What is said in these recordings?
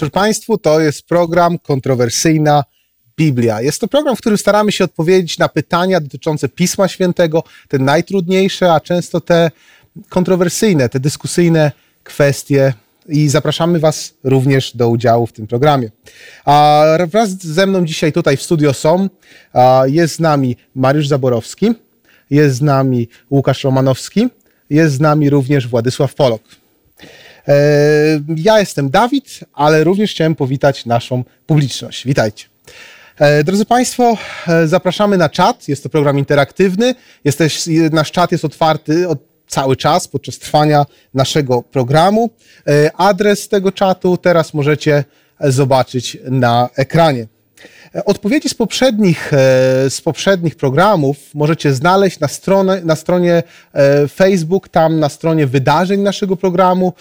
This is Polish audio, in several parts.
Wieczór Państwu, to jest program Kontrowersyjna Biblia. Jest to program, w którym staramy się odpowiedzieć na pytania dotyczące Pisma Świętego, te najtrudniejsze, a często te kontrowersyjne, te dyskusyjne kwestie i zapraszamy Was również do udziału w tym programie. A wraz ze mną dzisiaj tutaj w studio są, jest z nami Mariusz Zaborowski, jest z nami Łukasz Romanowski, jest z nami również Władysław Polok. E, ja jestem Dawid, ale również chciałem powitać naszą publiczność. Witajcie. E, drodzy Państwo, e, zapraszamy na czat. Jest to program interaktywny. Jesteś, nasz czat jest otwarty od cały czas podczas trwania naszego programu. Adres tego czatu teraz możecie zobaczyć na ekranie. Odpowiedzi z poprzednich, e, z poprzednich programów możecie znaleźć na, na stronie e, Facebook, tam na stronie wydarzeń naszego programu.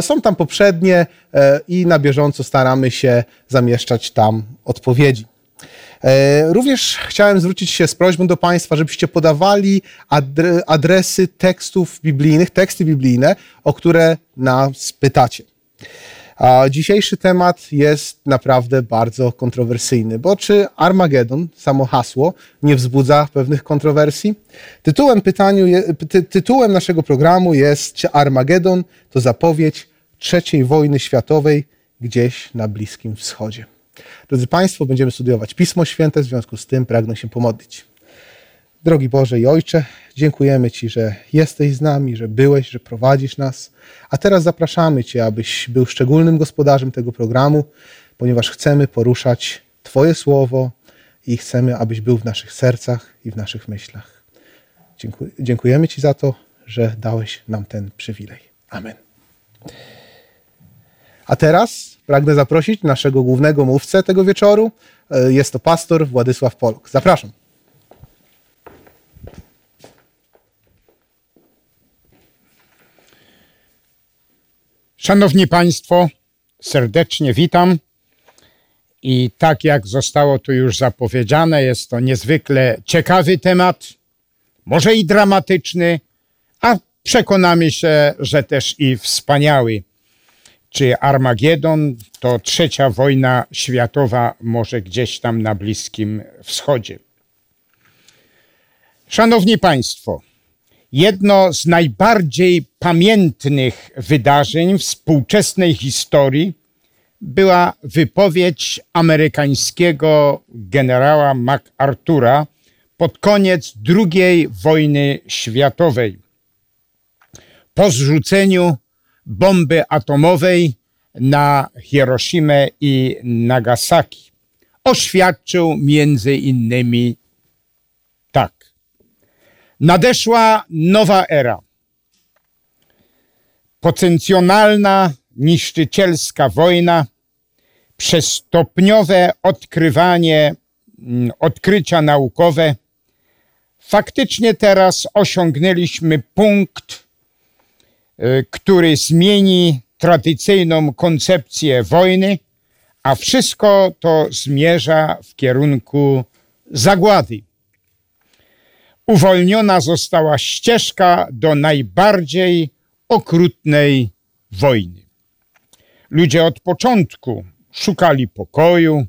Są tam poprzednie e, i na bieżąco staramy się zamieszczać tam odpowiedzi. Również chciałem zwrócić się z prośbą do Państwa, żebyście podawali adresy tekstów biblijnych, teksty biblijne, o które nas pytacie. A dzisiejszy temat jest naprawdę bardzo kontrowersyjny, bo czy Armagedon, samo hasło, nie wzbudza pewnych kontrowersji? Tytułem, pytaniu, ty, tytułem naszego programu jest, czy Armagedon to zapowiedź trzeciej wojny światowej gdzieś na Bliskim Wschodzie. Drodzy Państwo, będziemy studiować Pismo Święte, w związku z tym pragnę się pomodlić. Drogi Boże i Ojcze, dziękujemy Ci, że jesteś z nami, że byłeś, że prowadzisz nas. A teraz zapraszamy Cię, abyś był szczególnym gospodarzem tego programu, ponieważ chcemy poruszać Twoje słowo i chcemy, abyś był w naszych sercach i w naszych myślach. Dziękujemy Ci za to, że dałeś nam ten przywilej. Amen. A teraz pragnę zaprosić naszego głównego mówcę tego wieczoru. Jest to pastor Władysław Polok. Zapraszam. Szanowni Państwo, serdecznie witam. I tak jak zostało tu już zapowiedziane, jest to niezwykle ciekawy temat, może i dramatyczny, a przekonamy się, że też i wspaniały. Czy Armagedon to trzecia wojna światowa, może gdzieś tam na Bliskim Wschodzie? Szanowni Państwo, jedno z najbardziej pamiętnych wydarzeń współczesnej historii była wypowiedź amerykańskiego generała MacArthura pod koniec II wojny światowej. Po zrzuceniu bomby atomowej na Hiroshima i Nagasaki oświadczył między innymi Nadeszła nowa era. Potencjonalna, niszczycielska wojna przez stopniowe odkrywanie, mm, odkrycia naukowe. Faktycznie teraz osiągnęliśmy punkt, y, który zmieni tradycyjną koncepcję wojny, a wszystko to zmierza w kierunku zagłady uwolniona została ścieżka do najbardziej okrutnej wojny. Ludzie od początku szukali pokoju,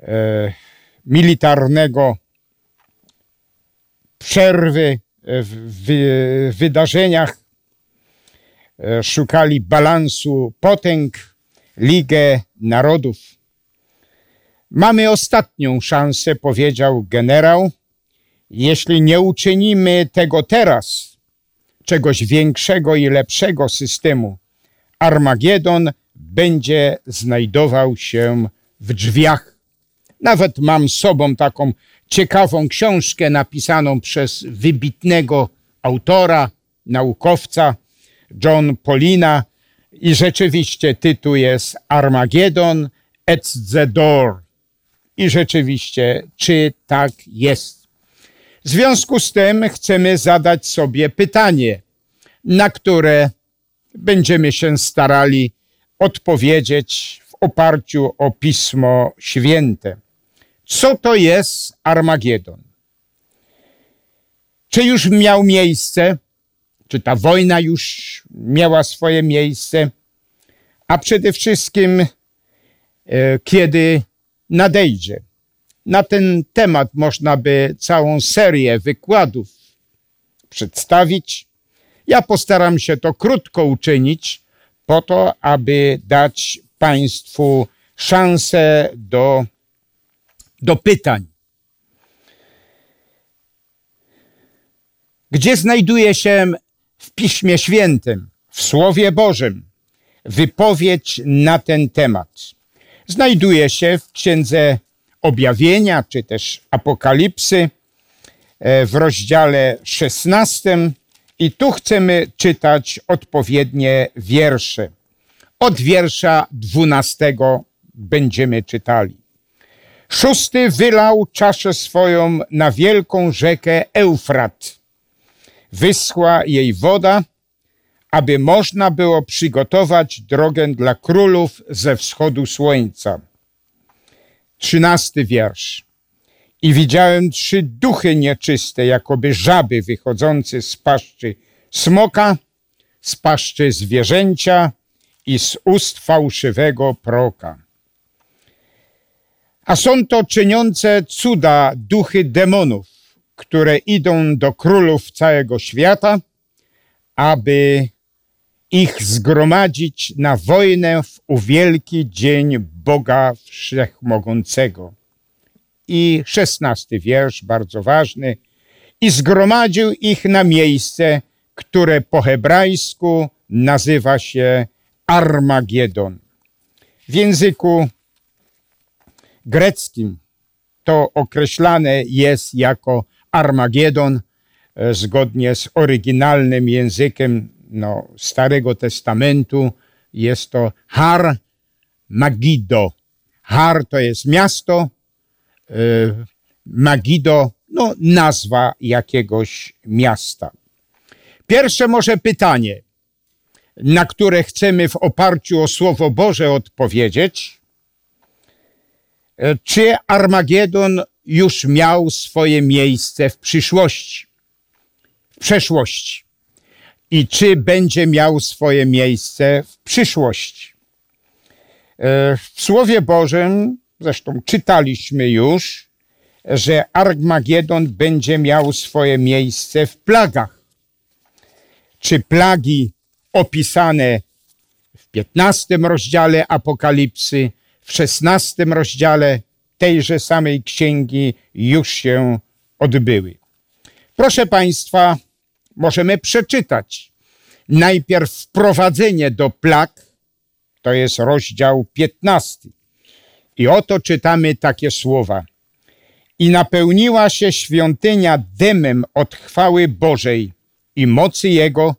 e, militarnego, przerwy w, w wydarzeniach, e, szukali balansu potęg, Ligę Narodów. Mamy ostatnią szansę, powiedział generał, jeśli nie uczynimy tego teraz, czegoś większego i lepszego systemu, Armagedon będzie znajdował się w drzwiach. Nawet mam sobą taką ciekawą książkę napisaną przez wybitnego autora, naukowca John Polina i rzeczywiście tytuł jest Armageddon at the door. I rzeczywiście, czy tak jest? W związku z tym chcemy zadać sobie pytanie, na które będziemy się starali odpowiedzieć w oparciu o Pismo Święte. Co to jest Armagedon? Czy już miał miejsce? Czy ta wojna już miała swoje miejsce? a przede wszystkim e, kiedy nadejdzie. Na ten temat można by całą serię wykładów przedstawić. Ja postaram się to krótko uczynić, po to, aby dać Państwu szansę do, do pytań. Gdzie znajduje się w Piśmie Świętym, w Słowie Bożym, wypowiedź na ten temat? Znajduje się w Księdze Objawienia, czy też Apokalipsy, e, w rozdziale 16 i tu chcemy czytać odpowiednie wiersze. Od wiersza 12 będziemy czytali. Szósty wylał czaszę swoją na wielką rzekę Eufrat. Wyschła jej woda, aby można było przygotować drogę dla królów ze wschodu słońca. Trzynasty wiersz. I widziałem trzy duchy nieczyste, jakoby żaby wychodzące z paszczy smoka, z paszczy zwierzęcia i z ust fałszywego proka. A są to czyniące cuda duchy demonów, które idą do królów całego świata, aby ich zgromadzić na wojnę w uwielki dzień Boga Wszechmogącego. I szesnasty wiersz, bardzo ważny. I zgromadził ich na miejsce, które po hebrajsku nazywa się Armagedon. W języku greckim to określane jest jako Armagedon, e, zgodnie z oryginalnym językiem no, Starego Testamentu. Jest to Har Magido. Har to jest miasto, e, Magido, no, nazwa jakiegoś miasta. Pierwsze może pytanie, na które chcemy w oparciu o Słowo Boże odpowiedzieć. E, czy Armagedon już miał swoje miejsce w przyszłości, w przeszłości? I czy będzie miał swoje miejsce w przyszłości? E, w Słowie Bożym, zresztą czytaliśmy już, że Armagedon będzie miał swoje miejsce w plagach. Czy plagi opisane w 15 rozdziale Apokalipsy, w 16 rozdziale tejże samej księgi już się odbyły. Proszę Państwa, możemy przeczytać najpierw wprowadzenie do plag, to jest rozdział 15. I oto czytamy takie słowa. I napełniła się świątynia dymem od chwały Bożej i mocy Jego,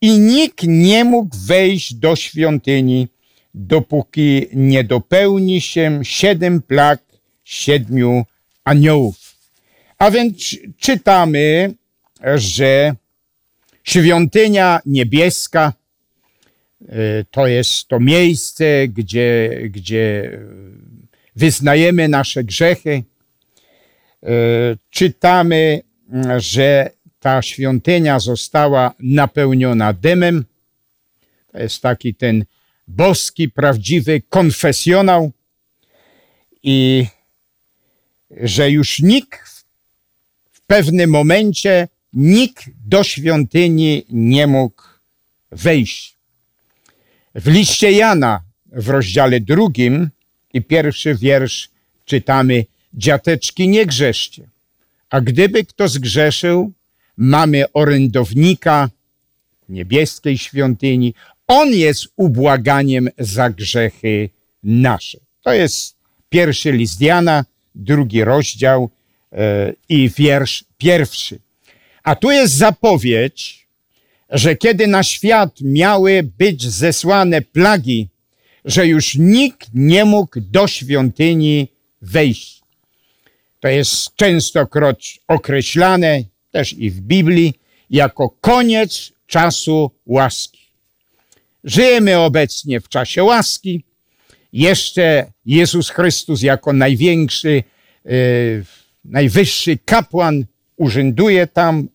i nikt nie mógł wejść do świątyni, dopóki nie dopełni się siedem plag siedmiu aniołów. A więc czytamy, że świątynia niebieska e, to jest to miejsce, gdzie, gdzie wyznajemy nasze grzechy. E, czytamy, że ta świątynia została napełniona dymem. To jest taki ten boski, prawdziwy konfesjonał i że już nikt w pewnym momencie, nikt do świątyni nie mógł wejść. W liście Jana w rozdziale drugim i pierwszy wiersz czytamy Dziateczki nie grzeszcie, a gdyby kto zgrzeszył, mamy orędownika niebieskiej świątyni. On jest ubłaganiem za grzechy nasze. To jest pierwszy list Jana, drugi rozdział e, i wiersz pierwszy. A tu jest zapowiedź, że kiedy na świat miały być zesłane plagi, że już nikt nie mógł do świątyni wejść. To jest częstokroć określane też i w Biblii, jako koniec czasu łaski. Żyjemy obecnie w czasie łaski. Jeszcze Jezus Chrystus jako największy, e, najwyższy kapłan urzęduje tam.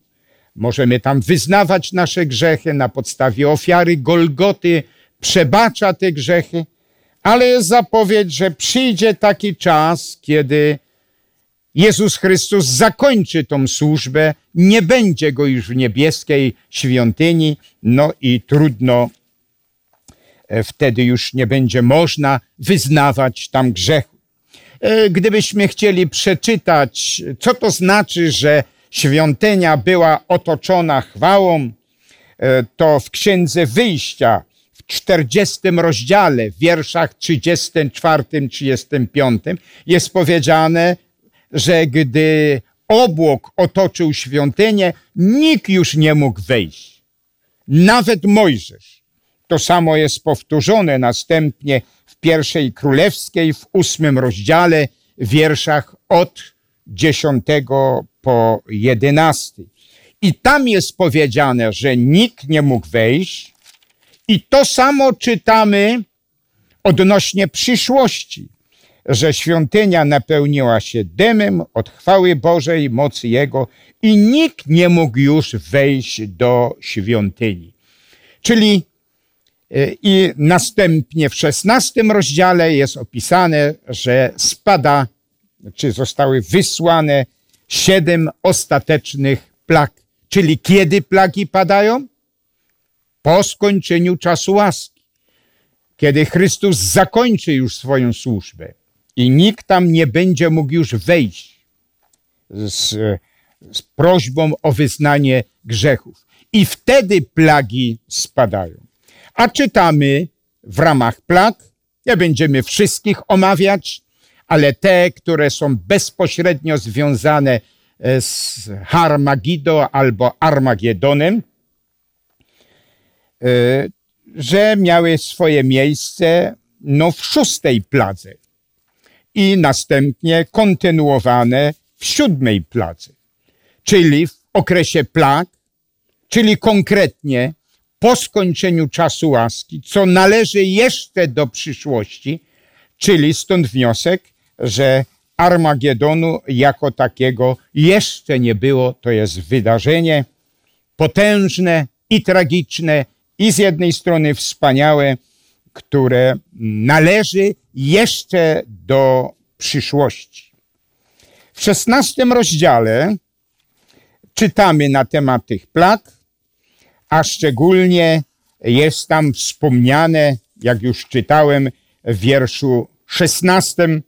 Możemy tam wyznawać nasze grzechy na podstawie ofiary Golgoty przebacza te grzechy, ale jest zapowiedź, że przyjdzie taki czas, kiedy Jezus Chrystus zakończy tą służbę, nie będzie go już w niebieskiej świątyni, no i trudno e, wtedy już nie będzie można wyznawać tam grzechu. E, gdybyśmy chcieli przeczytać, co to znaczy, że świątynia była otoczona chwałą, e, to w Księdze Wyjścia w 40 rozdziale, w wierszach 34, 35 jest powiedziane, że gdy obłok otoczył świątynię, nikt już nie mógł wejść. Nawet Mojżesz. To samo jest powtórzone następnie w pierwszej królewskiej, w ósmym rozdziale, w wierszach od dziesiątego po jedenasty. I tam jest powiedziane, że nikt nie mógł wejść. I to samo czytamy odnośnie przyszłości że świątynia napełniła się dymem od chwały Bożej, mocy Jego i nikt nie mógł już wejść do świątyni. Czyli e, i następnie w szesnastym rozdziale jest opisane, że spada, czy zostały wysłane siedem ostatecznych plag. Czyli kiedy plagi padają? Po skończeniu czasu łaski. Kiedy Chrystus zakończy już swoją służbę i nikt tam nie będzie mógł już wejść z, z prośbą o wyznanie grzechów. I wtedy plagi spadają. A czytamy w ramach plag, nie będziemy wszystkich omawiać, ale te, które są bezpośrednio związane e, z Harmagido albo Armagedonem, e, że miały swoje miejsce no, w szóstej pladze i następnie kontynuowane w siódmej pladze, czyli w okresie plag, czyli konkretnie po skończeniu czasu łaski, co należy jeszcze do przyszłości, czyli stąd wniosek, że Armagedonu jako takiego jeszcze nie było. To jest wydarzenie potężne i tragiczne, i z jednej strony wspaniałe, które należy jeszcze do przyszłości. W szesnastym rozdziale czytamy na temat tych plag, a szczególnie jest tam wspomniane, jak już czytałem w wierszu szesnastym,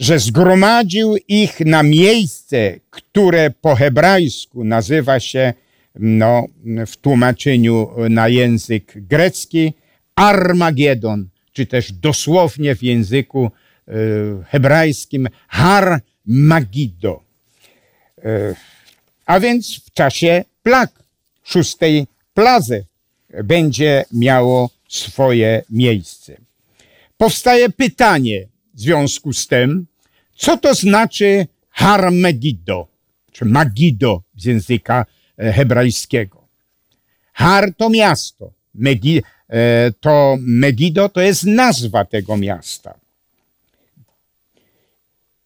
że zgromadził ich na miejsce, które po hebrajsku nazywa się, no, w tłumaczeniu na język grecki, Armagedon, czy też dosłownie w języku e, hebrajskim Har Magido. E, a więc w czasie plag, szóstej plazy, będzie miało swoje miejsce. Powstaje pytanie w związku z tym, co to znaczy Har Megiddo, czy Magido z języka e, hebrajskiego. Har to miasto, Megiddo E, to Megiddo to jest nazwa tego miasta.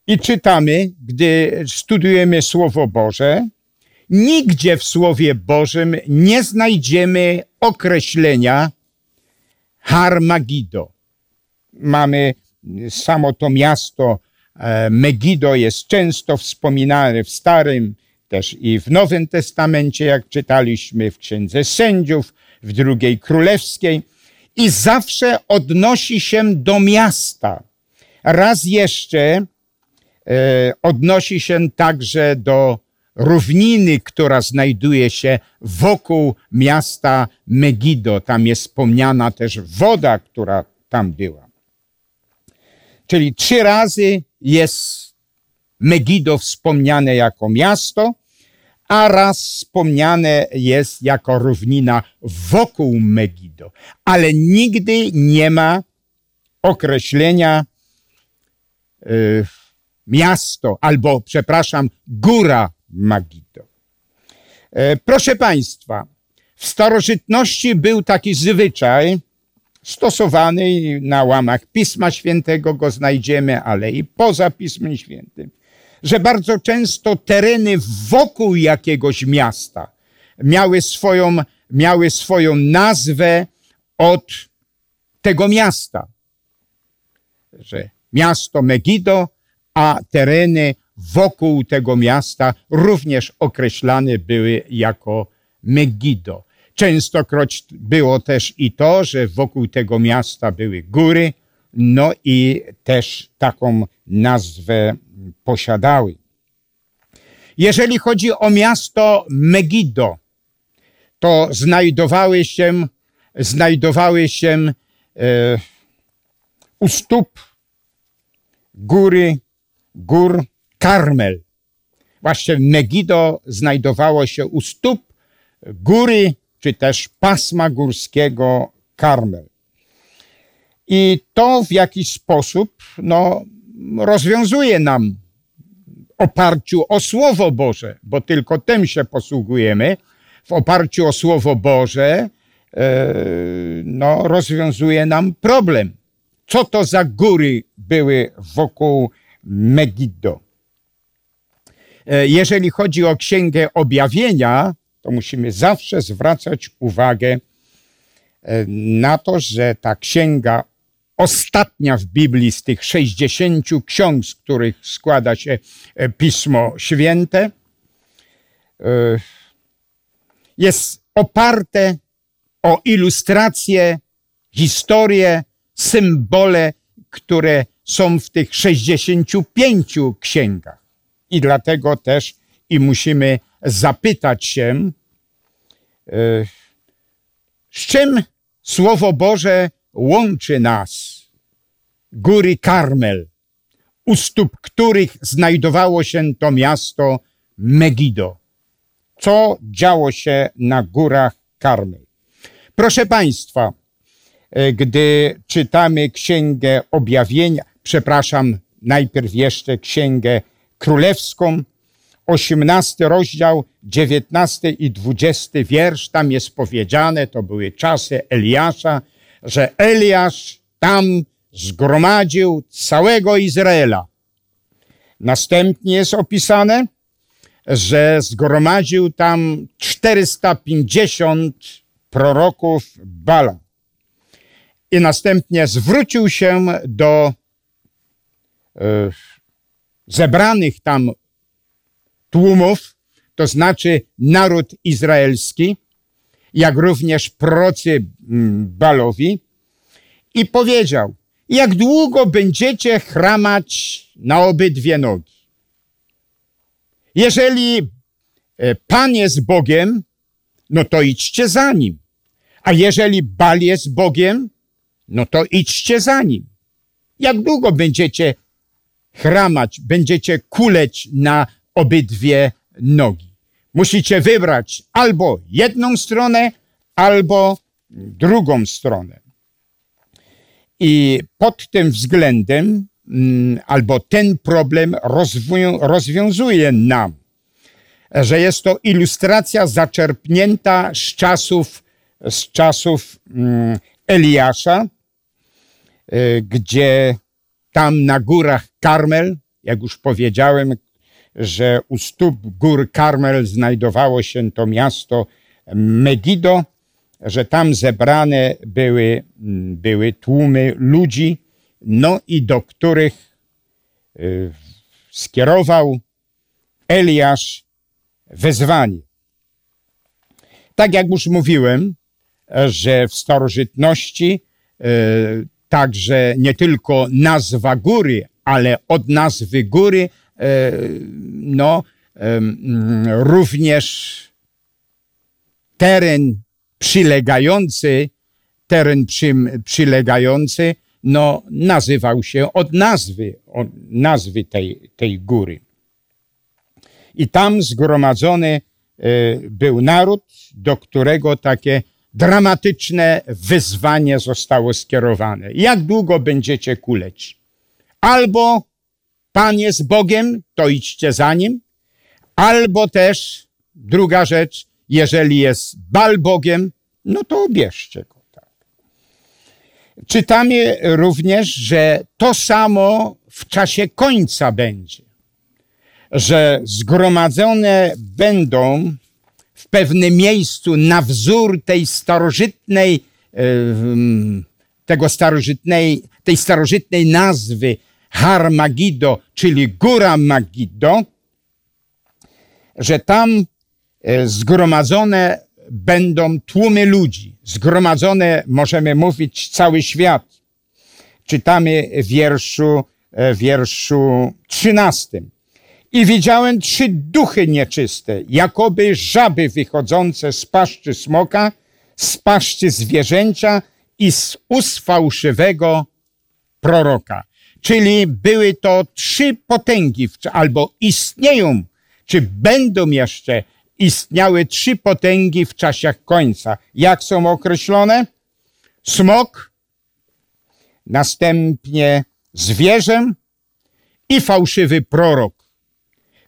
I czytamy, gdy studujemy Słowo Boże, nigdzie w Słowie Bożym nie znajdziemy określenia Harmagiddo. Mamy samo to miasto e, Megiddo jest często wspominane w Starym, też i w Nowym Testamencie, jak czytaliśmy w Księdze Sędziów, w drugiej królewskiej i zawsze odnosi się do miasta. Raz jeszcze e, odnosi się także do równiny, która znajduje się wokół miasta Megiddo. Tam jest wspomniana też woda, która tam była. Czyli trzy razy jest Megiddo wspomniane jako miasto, a raz wspomniane jest jako równina wokół Megiddo, ale nigdy nie ma określenia y, miasto albo, przepraszam, góra Megiddo. E, proszę Państwa, w starożytności był taki zwyczaj stosowany na łamach Pisma Świętego go znajdziemy, ale i poza Pismem Świętym że bardzo często tereny wokół jakiegoś miasta miały swoją, miały swoją nazwę od tego miasta. Że miasto Megido, a tereny wokół tego miasta również określane były jako Megido. Częstokroć było też i to, że wokół tego miasta były góry, no i też taką nazwę posiadały. Jeżeli chodzi o miasto Megido, to znajdowały się, znajdowały się e, u stóp góry, gór Karmel. Właśnie Megido znajdowało się u stóp góry, czy też pasma górskiego Karmel. I to w jakiś sposób no, rozwiązuje nam oparciu o Słowo Boże, bo tylko tym się posługujemy. W oparciu o Słowo Boże e, no, rozwiązuje nam problem. Co to za góry były wokół Megiddo? E, jeżeli chodzi o Księgę Objawienia, to musimy zawsze zwracać uwagę e, na to, że ta księga ostatnia w Biblii z tych 60 ksiąg, z których składa się e, Pismo Święte, jest oparte o ilustracje, historie, symbole, które są w tych 65 księgach. I dlatego też i musimy zapytać się, e, z czym Słowo Boże łączy nas, góry Karmel, u stóp których znajdowało się to miasto Megido. Co działo się na górach Karmel? Proszę Państwa, e, gdy czytamy Księgę Objawienia, przepraszam, najpierw jeszcze Księgę Królewską, 18 rozdział, 19 i 20 wiersz, tam jest powiedziane, to były czasy Eliasza, że Eliasz tam zgromadził całego Izraela. Następnie jest opisane, że zgromadził tam 450 proroków Bala. I następnie zwrócił się do e, zebranych tam tłumów, to znaczy naród izraelski, jak również procy mm, Balowi i powiedział, jak długo będziecie chramać na obydwie nogi? Jeżeli e, Pan jest Bogiem, no to idźcie za Nim. A jeżeli Bal jest Bogiem, no to idźcie za Nim. Jak długo będziecie chramać, będziecie kuleć na obydwie nogi. Musicie wybrać albo jedną stronę, albo drugą stronę. I pod tym względem, mm, albo ten problem rozwiązuje nam, że jest to ilustracja zaczerpnięta z czasów, z czasów mm, Eliasza, y, gdzie tam na górach Karmel, jak już powiedziałem, że u stóp gór Karmel znajdowało się to miasto Megido, że tam zebrane były, były tłumy ludzi, no i do których y, skierował Eliasz wezwanie. Tak jak już mówiłem, że w starożytności y, także nie tylko nazwa góry, ale od nazwy góry no, również teren przylegający, teren przy, przylegający, no, nazywał się od nazwy, od nazwy tej, tej góry. I tam zgromadzony e, był naród, do którego takie dramatyczne wyzwanie zostało skierowane. Jak długo będziecie kuleć? Albo Pan jest Bogiem, to idźcie za Nim. Albo też, druga rzecz, jeżeli jest Bal Bogiem, no to obierzcie go. Tak. Czytamy również, że to samo w czasie końca będzie. Że zgromadzone będą w pewnym miejscu na wzór tej starożytnej tego starożytnej, tej starożytnej nazwy Har Magido, czyli Góra Magido, że tam e, zgromadzone będą tłumy ludzi. Zgromadzone, możemy mówić, cały świat. Czytamy w wierszu, e, wierszu 13. I widziałem trzy duchy nieczyste, jakoby żaby wychodzące z paszczy smoka, z paszczy zwierzęcia i z ust fałszywego proroka. Czyli były to trzy potęgi, albo istnieją, czy będą jeszcze istniały trzy potęgi w czasach końca. Jak są określone? Smok, następnie zwierzę i fałszywy prorok.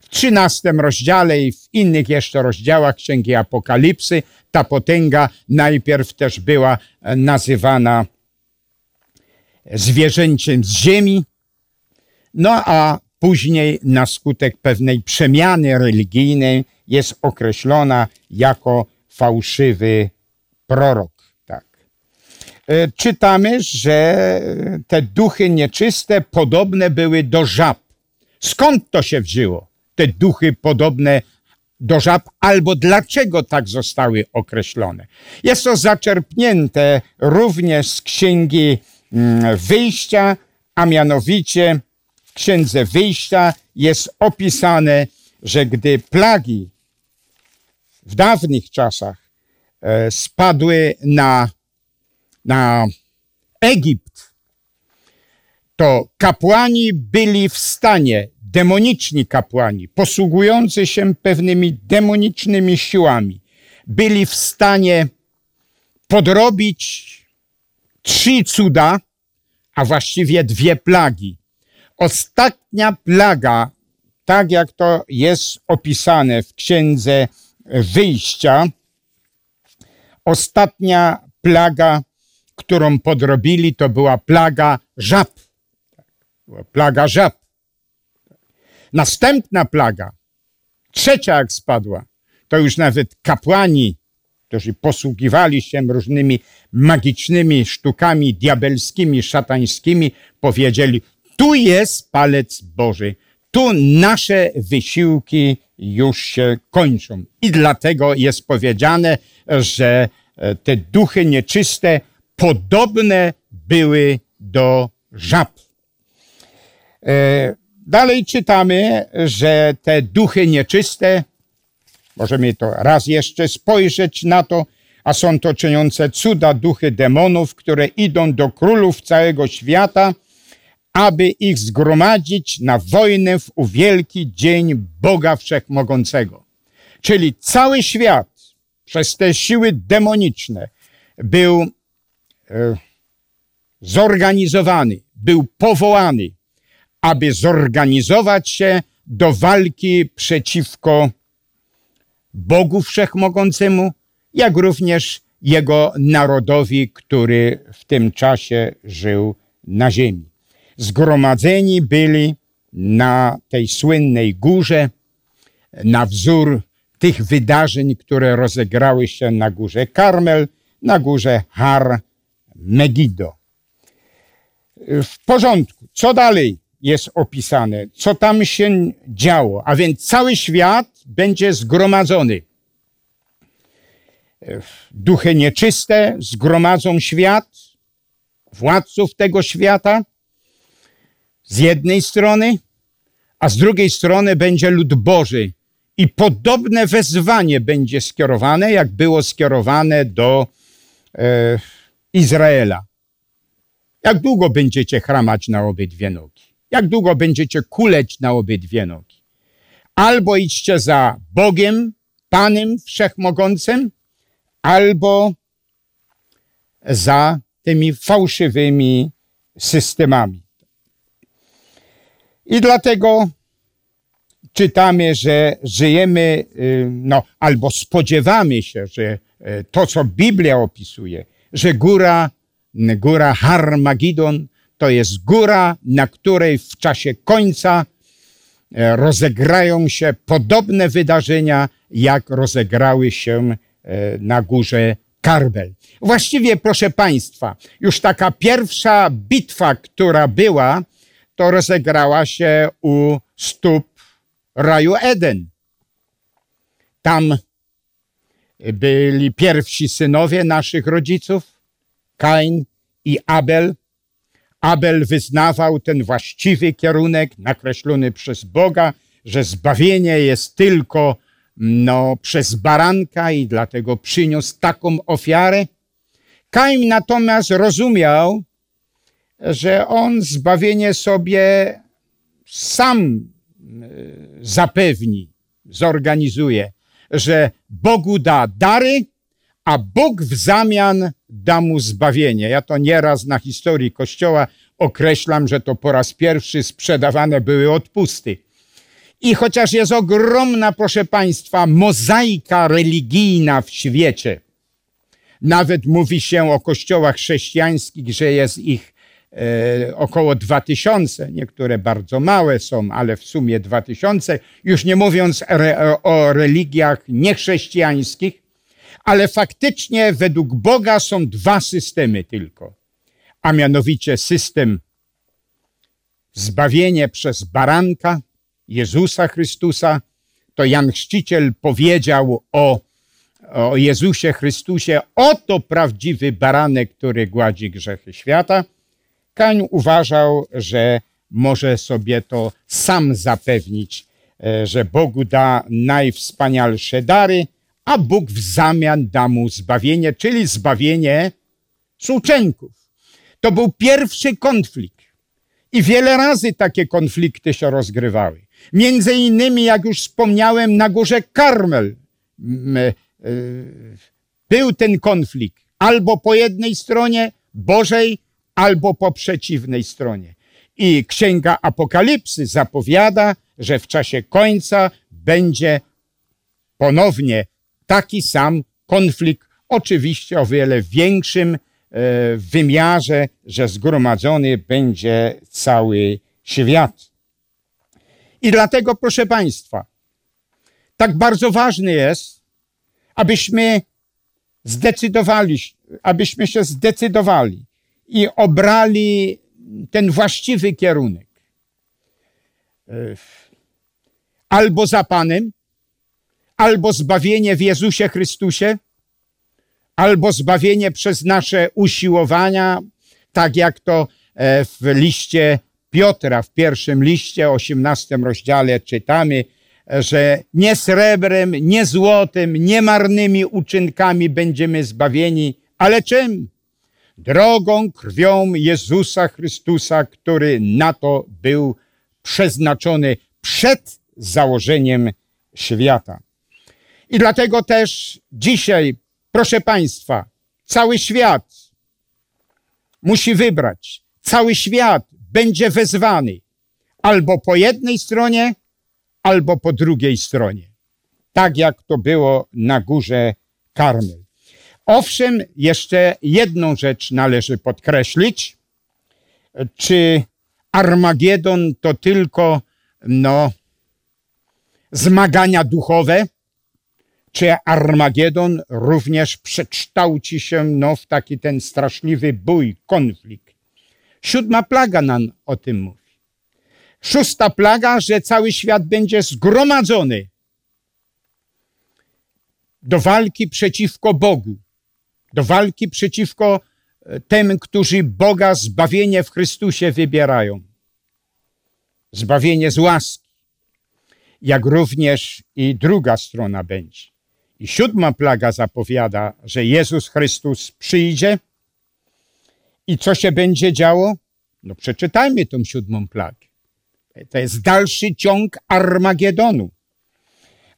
W trzynastym rozdziale i w innych jeszcze rozdziałach Księgi Apokalipsy ta potęga najpierw też była nazywana zwierzęciem z ziemi, no a później na skutek pewnej przemiany religijnej jest określona jako fałszywy prorok. Tak. E, czytamy, że te duchy nieczyste podobne były do żab. Skąd to się wzięło? Te duchy podobne do żab, albo dlaczego tak zostały określone. Jest to zaczerpnięte również z księgi wyjścia, a mianowicie w księdze wyjścia jest opisane, że gdy plagi w dawnych czasach e, spadły na, na Egipt, to kapłani byli w stanie, demoniczni kapłani, posługujący się pewnymi demonicznymi siłami, byli w stanie podrobić trzy cuda, a właściwie dwie plagi. Ostatnia plaga, tak jak to jest opisane w księdze wyjścia, ostatnia plaga, którą podrobili, to była plaga żab. Plaga żab. Następna plaga, trzecia jak spadła, to już nawet kapłani, którzy posługiwali się różnymi magicznymi sztukami diabelskimi, szatańskimi, powiedzieli, tu jest palec Boży, tu nasze wysiłki już się kończą. I dlatego jest powiedziane, że e, te duchy nieczyste podobne były do żab. E, dalej czytamy, że te duchy nieczyste, możemy to raz jeszcze spojrzeć na to, a są to czyniące cuda duchy demonów, które idą do królów całego świata, aby ich zgromadzić na wojnę w wielki dzień Boga Wszechmogącego. Czyli cały świat przez te siły demoniczne był e, zorganizowany, był powołany, aby zorganizować się do walki przeciwko Bogu Wszechmogącemu, jak również jego narodowi, który w tym czasie żył na ziemi zgromadzeni byli na tej słynnej górze, na wzór tych wydarzeń, które rozegrały się na górze Karmel, na górze Har Megiddo. W porządku. Co dalej jest opisane? Co tam się działo? A więc cały świat będzie zgromadzony. Duchy nieczyste zgromadzą świat, władców tego świata, z jednej strony, a z drugiej strony będzie lud Boży. I podobne wezwanie będzie skierowane, jak było skierowane do e, Izraela. Jak długo będziecie chramać na obydwie nogi? Jak długo będziecie kuleć na obydwie nogi? Albo idźcie za Bogiem, Panem Wszechmogącym, albo za tymi fałszywymi systemami. I dlatego czytamy, że żyjemy, y, no, albo spodziewamy się, że y, to, co Biblia opisuje, że góra, góra Harmagidon to jest góra, na której w czasie końca y, rozegrają się podobne wydarzenia, jak rozegrały się na górze Karbel. Właściwie, proszę Państwa, już taka pierwsza bitwa, która była, to rozegrała się u stóp raju Eden. Tam byli pierwsi synowie naszych rodziców, Kain i Abel. Abel wyznawał ten właściwy kierunek nakreślony przez Boga, że zbawienie jest tylko no, przez baranka i dlatego przyniósł taką ofiarę. Kain natomiast rozumiał, że on zbawienie sobie sam e, zapewni, zorganizuje, że Bogu da dary, a Bóg w zamian da mu zbawienie. Ja to nieraz na historii Kościoła określam, że to po raz pierwszy sprzedawane były odpusty. I chociaż jest ogromna, proszę Państwa, mozaika religijna w świecie, nawet mówi się o kościołach chrześcijańskich, że jest ich e, około 2000, niektóre bardzo małe są, ale w sumie 2000, już nie mówiąc re, o religiach niechrześcijańskich, ale faktycznie według Boga są dwa systemy tylko, a mianowicie system zbawienie przez baranka Jezusa Chrystusa, to Jan Chrzciciel powiedział o, o Jezusie Chrystusie, oto prawdziwy baranek, który gładzi grzechy świata. Kań uważał, że może sobie to sam zapewnić, e, że Bogu da najwspanialsze dary, a Bóg w zamian da mu zbawienie, czyli zbawienie suczenków. To był pierwszy konflikt. I wiele razy takie konflikty się rozgrywały. Między innymi, jak już wspomniałem, na górze Karmel e, był ten konflikt. Albo po jednej stronie Bożej, albo po przeciwnej stronie. I Księga Apokalipsy zapowiada, że w czasie końca będzie ponownie taki sam konflikt, oczywiście o wiele większym e, wymiarze, że zgromadzony będzie cały świat. I dlatego, proszę Państwa, tak bardzo ważne jest, abyśmy zdecydowali, abyśmy się zdecydowali i obrali ten właściwy kierunek. E, albo za Panem, albo zbawienie w Jezusie Chrystusie, albo zbawienie przez nasze usiłowania, tak jak to e, w liście Piotra, w pierwszym liście, 18 rozdziale czytamy, że nie srebrem, nie złotem, nie marnymi uczynkami będziemy zbawieni, ale czym? Drogą, krwią Jezusa Chrystusa, który na to był przeznaczony przed założeniem świata. I dlatego też dzisiaj, proszę Państwa, cały świat musi wybrać, cały świat będzie wezwany albo po jednej stronie, albo po drugiej stronie. Tak jak to było na górze Karmel. Owszem, jeszcze jedną rzecz należy podkreślić. Czy Armagedon to tylko no, zmagania duchowe? Czy Armagedon również przekształci się no, w taki ten straszliwy bój, konflikt? Siódma plaga nam o tym mówi. Szósta plaga, że cały świat będzie zgromadzony do walki przeciwko Bogu, do walki przeciwko e, tym, którzy Boga zbawienie w Chrystusie wybierają. Zbawienie z łaski, jak również i druga strona będzie. I siódma plaga zapowiada, że Jezus Chrystus przyjdzie i co się będzie działo? No przeczytajmy tą siódmą plagę. To jest dalszy ciąg Armagedonu.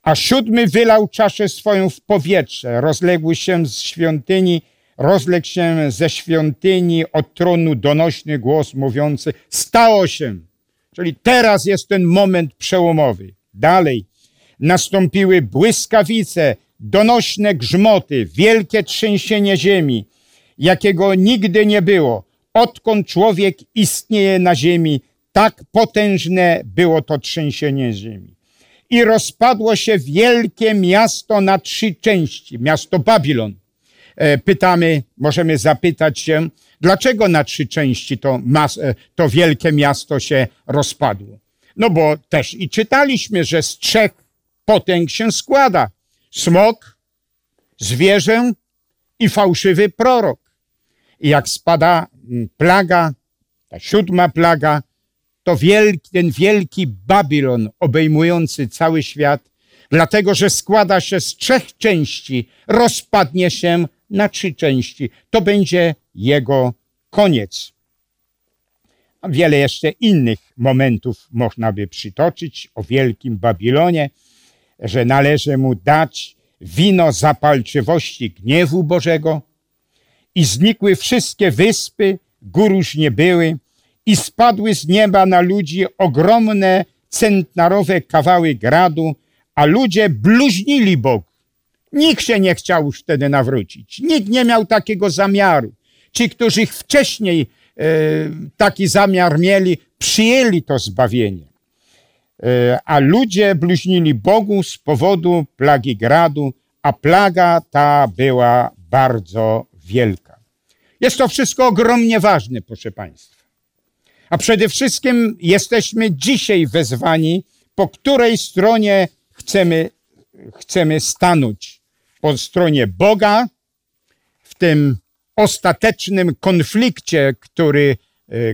A siódmy wylał czaszę swoją w powietrze, rozległ się z świątyni, rozległ się ze świątyni od tronu donośny głos mówiący, stało się. Czyli teraz jest ten moment przełomowy. Dalej nastąpiły błyskawice, donośne grzmoty, wielkie trzęsienie ziemi, jakiego nigdy nie było, odkąd człowiek istnieje na ziemi, tak potężne było to trzęsienie ziemi. I rozpadło się wielkie miasto na trzy części, miasto Babilon. e, pytamy, możemy zapytać się, dlaczego na trzy części to, e, to wielkie miasto się rozpadło. No bo też i czytaliśmy, że z trzech potęg się składa. Smok, zwierzę i fałszywy prorok. I jak spada mm, plaga, ta siódma plaga, to wielki, ten wielki Babilon obejmujący cały świat, dlatego że składa się z trzech części, rozpadnie się na trzy części. To będzie jego koniec. Wiele jeszcze innych momentów można by przytoczyć o wielkim Babilonie, że należy mu dać wino zapalczywości gniewu Bożego i znikły wszystkie wyspy, gór już nie były i spadły z nieba na ludzi ogromne centnarowe kawały gradu, a ludzie bluźnili Bogu. Nikt się nie chciał już wtedy nawrócić. Nikt nie miał takiego zamiaru. Ci, którzy wcześniej e, taki zamiar mieli, przyjęli to zbawienie. A ludzie bluźnili Bogu z powodu plagi gradu, a plaga ta była bardzo wielka. Jest to wszystko ogromnie ważne, proszę Państwa. A przede wszystkim jesteśmy dzisiaj wezwani, po której stronie chcemy, chcemy stanąć. Po stronie Boga, w tym ostatecznym konflikcie, który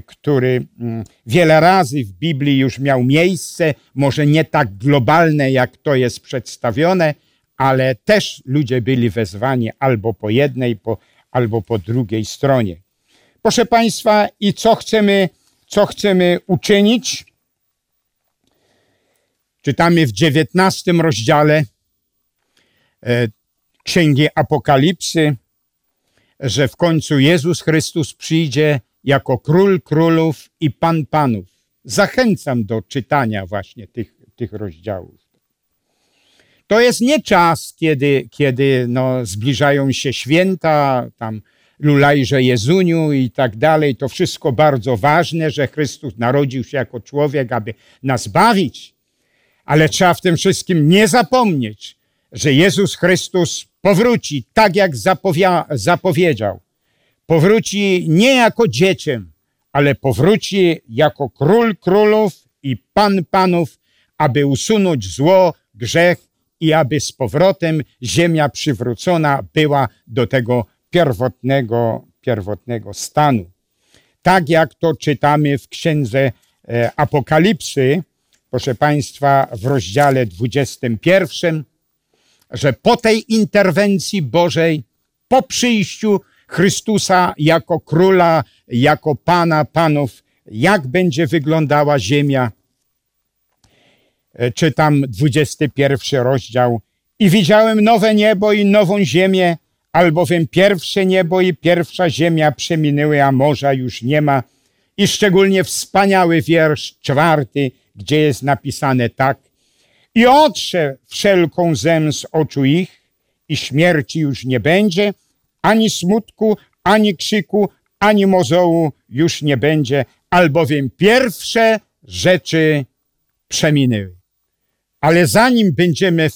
który mm, wiele razy w Biblii już miał miejsce, może nie tak globalne, jak to jest przedstawione, ale też ludzie byli wezwani albo po jednej, po, albo po drugiej stronie. Proszę Państwa, i co chcemy, co chcemy uczynić? Czytamy w dziewiętnastym rozdziale e, Księgi Apokalipsy, że w końcu Jezus Chrystus przyjdzie jako król królów i pan panów. Zachęcam do czytania właśnie tych, tych rozdziałów. To jest nie czas, kiedy, kiedy no, zbliżają się święta, tam lulajże Jezuniu i tak dalej. To wszystko bardzo ważne, że Chrystus narodził się jako człowiek, aby nas bawić. Ale trzeba w tym wszystkim nie zapomnieć, że Jezus Chrystus powróci tak, jak zapowiedział powróci nie jako dzieciem, ale powróci jako król królów i pan panów, aby usunąć zło, grzech i aby z powrotem ziemia przywrócona była do tego pierwotnego, pierwotnego stanu. Tak jak to czytamy w księdze e, Apokalipsy, proszę Państwa, w rozdziale 21, że po tej interwencji Bożej, po przyjściu Chrystusa jako króla, jako pana panów, jak będzie wyglądała ziemia. E, czytam 21 rozdział. I widziałem nowe niebo i nową ziemię, albowiem pierwsze niebo i pierwsza ziemia przeminęły, a morza już nie ma. I szczególnie wspaniały wiersz czwarty, gdzie jest napisane tak. I otrze wszelką zem z oczu ich i śmierci już nie będzie, ani smutku, ani krzyku, ani mozołu już nie będzie, albowiem pierwsze rzeczy przeminęły. Ale zanim będziemy, e,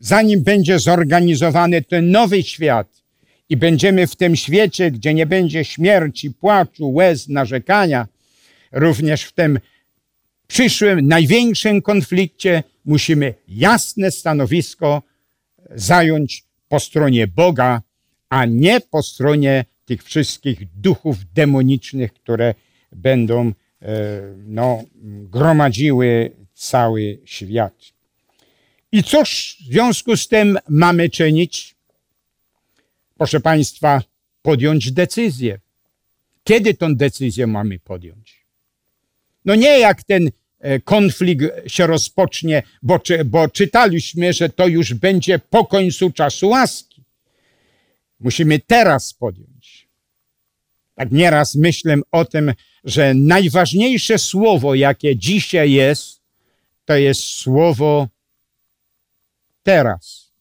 zanim będzie zorganizowany ten nowy świat i będziemy w tym świecie, gdzie nie będzie śmierci, płaczu, łez, narzekania, również w tym przyszłym, największym konflikcie musimy jasne stanowisko zająć po stronie Boga, a nie po stronie tych wszystkich duchów demonicznych, które będą e, no, gromadziły cały świat. I cóż w związku z tym mamy czynić? Proszę Państwa, podjąć decyzję. Kiedy tą decyzję mamy podjąć? No nie jak ten konflikt się rozpocznie, bo, bo czytaliśmy, że to już będzie po końcu czasu łaski. Musimy teraz podjąć. Tak nieraz myślę o tym, że najważniejsze słowo, jakie dzisiaj jest, to jest słowo teraz.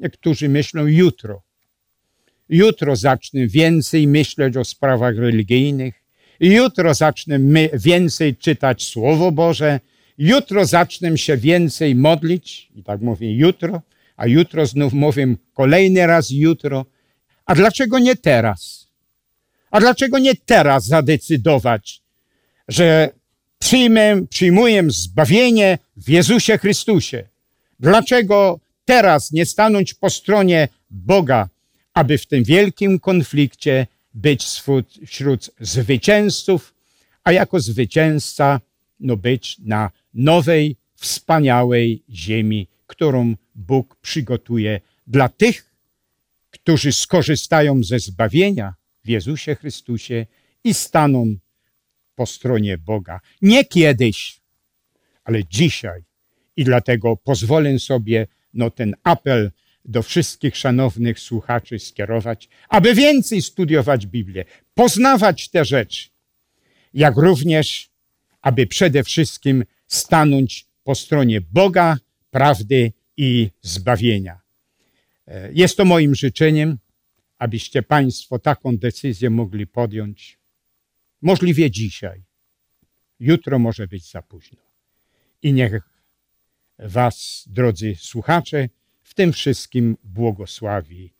Niektórzy myślą jutro. Jutro zacznę więcej myśleć o sprawach religijnych. Jutro zacznę więcej czytać Słowo Boże. Jutro zacznę się więcej modlić. I tak mówię jutro, a jutro znów mówię kolejny raz jutro. A dlaczego nie teraz? A dlaczego nie teraz zadecydować, że przyjmę, przyjmuję zbawienie w Jezusie Chrystusie? Dlaczego teraz nie stanąć po stronie Boga, aby w tym wielkim konflikcie być wśród zwycięzców, a jako zwycięzca no być na nowej, wspaniałej ziemi, którą Bóg przygotuje dla tych, którzy skorzystają ze zbawienia w Jezusie Chrystusie i staną po stronie Boga. Nie kiedyś, ale dzisiaj. I dlatego pozwolę sobie no, ten apel do wszystkich szanownych słuchaczy skierować, aby więcej studiować Biblię, poznawać te rzeczy, jak również, aby przede wszystkim stanąć po stronie Boga, prawdy i zbawienia. E, jest to moim życzeniem, abyście Państwo taką decyzję mogli podjąć. Możliwie dzisiaj. Jutro może być za późno. I niech Was, drodzy słuchacze, tym wszystkim błogosławi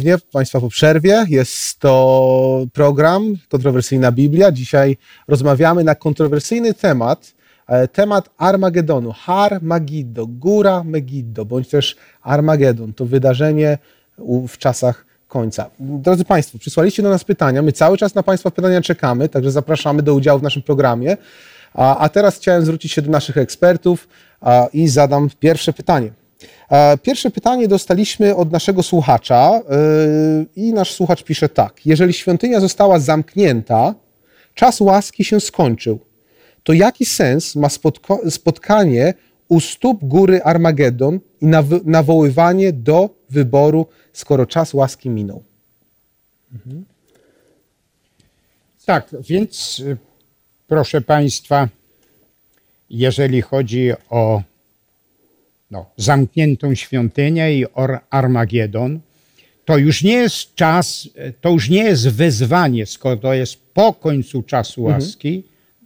ponownie Państwa po przerwie. Jest to program Kontrowersyjna Biblia. Dzisiaj rozmawiamy na kontrowersyjny temat, e, temat Armagedonu. Har Magiddo, Góra Megiddo, bądź też Armagedon. To wydarzenie w czasach końca. Drodzy Państwo, przysłaliście do nas pytania. My cały czas na Państwa pytania czekamy, także zapraszamy do udziału w naszym programie. A, teraz chciałem zwrócić się do naszych ekspertów i zadam pierwsze pytanie. E, pierwsze pytanie dostaliśmy od naszego słuchacza e, i nasz słuchacz pisze tak. Jeżeli świątynia została zamknięta, czas łaski się skończył, to jaki sens ma spotkanie u stóp góry Armagedon i nawoływanie do wyboru, skoro czas łaski minął. Tak, więc y, proszę Państwa, jeżeli chodzi o no, zamkniętą świątynię i Armagedon, to już nie jest czas, to już nie jest wezwanie, skoro to jest po końcu czasu łaski,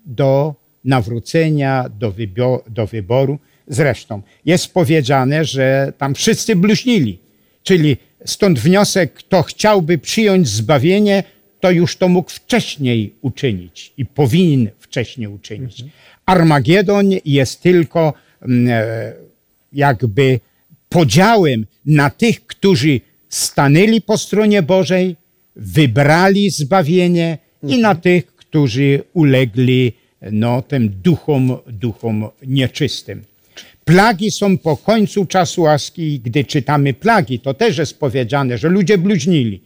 do nawrócenia, do, wybio- do wyboru. Zresztą jest powiedziane, że tam wszyscy bluźnili, czyli stąd wniosek, kto chciałby przyjąć zbawienie, to już to mógł wcześniej uczynić i powinien wcześniej uczynić. Armagedon jest tylko mm, e, jakby podziałem na tych, którzy stanęli po stronie Bożej, wybrali zbawienie i na tych, którzy ulegli no, tym duchom, duchom nieczystym. Plagi są po końcu czasu łaski gdy czytamy plagi, to też jest powiedziane, że ludzie bluźnili.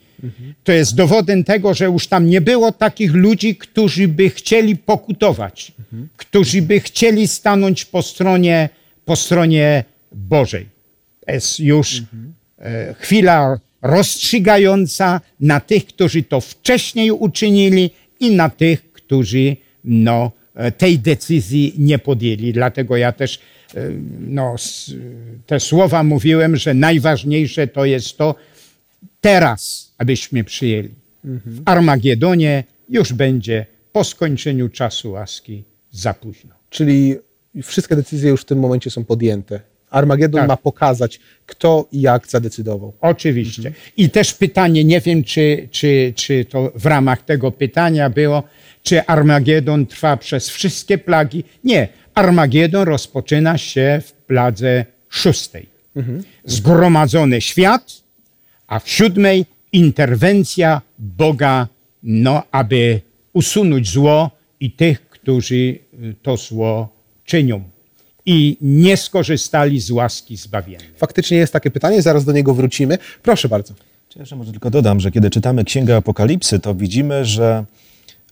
To jest dowodem tego, że już tam nie było takich ludzi, którzy by chcieli pokutować, którzy by chcieli stanąć po stronie, po stronie Bożej. To jest już e, chwila rozstrzygająca na tych, którzy to wcześniej uczynili i na tych, którzy no, e, tej decyzji nie podjęli. Dlatego ja też e, no, te słowa mówiłem, że najważniejsze to jest to teraz, abyśmy przyjęli. W Armagedonie już będzie po skończeniu czasu łaski za późno. Czyli wszystkie decyzje już w tym momencie są podjęte. Armagedon Tak. ma pokazać, kto i jak zadecydował. Oczywiście. I też pytanie, nie wiem, czy, czy, czy to w ramach tego pytania było, czy Armagedon trwa przez wszystkie plagi. Nie. Armagedon rozpoczyna się w pladze szóstej. Zgromadzony świat, a w siódmej interwencja Boga, no, aby usunąć zło i tych, którzy to zło czynią i nie skorzystali z łaski zbawiennej. Faktycznie jest takie pytanie, zaraz do niego wrócimy. Proszę bardzo. Ja jeszcze może tylko dodam, że kiedy czytamy Księgę Apokalipsy, to widzimy, że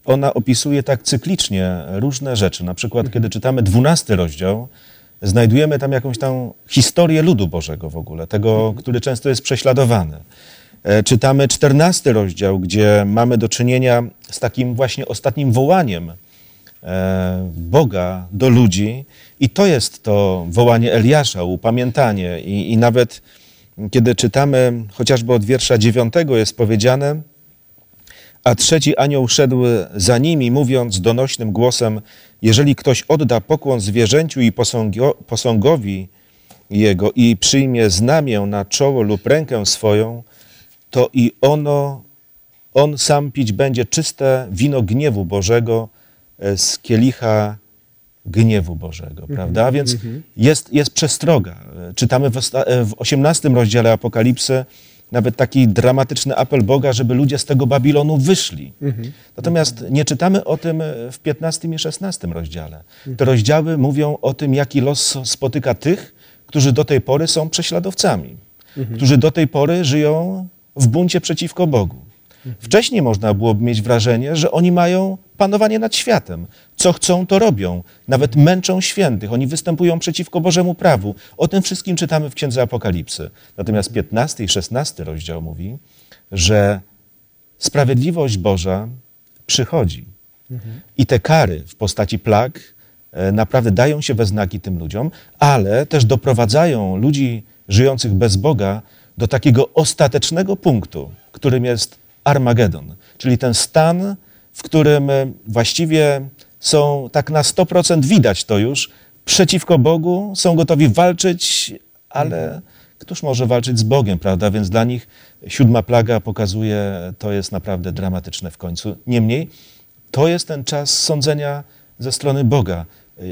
ona opisuje tak cyklicznie różne rzeczy. Na przykład, kiedy czytamy 12 rozdział, znajdujemy tam jakąś tam historię ludu Bożego w ogóle, tego, który często jest prześladowany. E, Czytamy 14 rozdział, gdzie mamy do czynienia z takim właśnie ostatnim wołaniem Boga do ludzi. I to jest to wołanie Eliasza, upamiętanie. I, i nawet kiedy czytamy chociażby od wiersza dziewiątego jest powiedziane, a trzeci anioł szedł za nimi, mówiąc donośnym głosem, jeżeli ktoś odda pokłon zwierzęciu i posągowi jego i przyjmie znamię na czoło lub rękę swoją, to i ono, on sam pić będzie czyste wino gniewu Bożego e, z kielicha gniewu Bożego, prawda? A więc jest, jest przestroga. E, Czytamy w, e, w 18 rozdziale Apokalipsy nawet taki dramatyczny apel Boga, żeby ludzie z tego Babilonu wyszli. Natomiast nie czytamy o tym e, w 15 i 16 rozdziale. Te rozdziały mówią o tym, jaki los spotyka tych, którzy do tej pory są prześladowcami, którzy do tej pory żyją w buncie przeciwko Bogu. Wcześniej można byłoby mieć wrażenie, że oni mają panowanie nad światem. Co chcą, to robią. Nawet męczą świętych. Oni występują przeciwko Bożemu prawu. O tym wszystkim czytamy w Księdze Apokalipsy. Natomiast 15 i 16 rozdział mówi, że sprawiedliwość Boża przychodzi. I te kary w postaci plag e, naprawdę dają się we znaki tym ludziom, ale też doprowadzają ludzi żyjących bez Boga do takiego ostatecznego punktu, którym jest Armagedon, czyli ten stan, w którym e, właściwie są tak na 100% widać to już, przeciwko Bogu, są gotowi walczyć, ale któż może walczyć z Bogiem, prawda? Więc dla nich siódma plaga pokazuje, to jest naprawdę dramatyczne w końcu. Niemniej, to jest ten czas sądzenia ze strony Boga.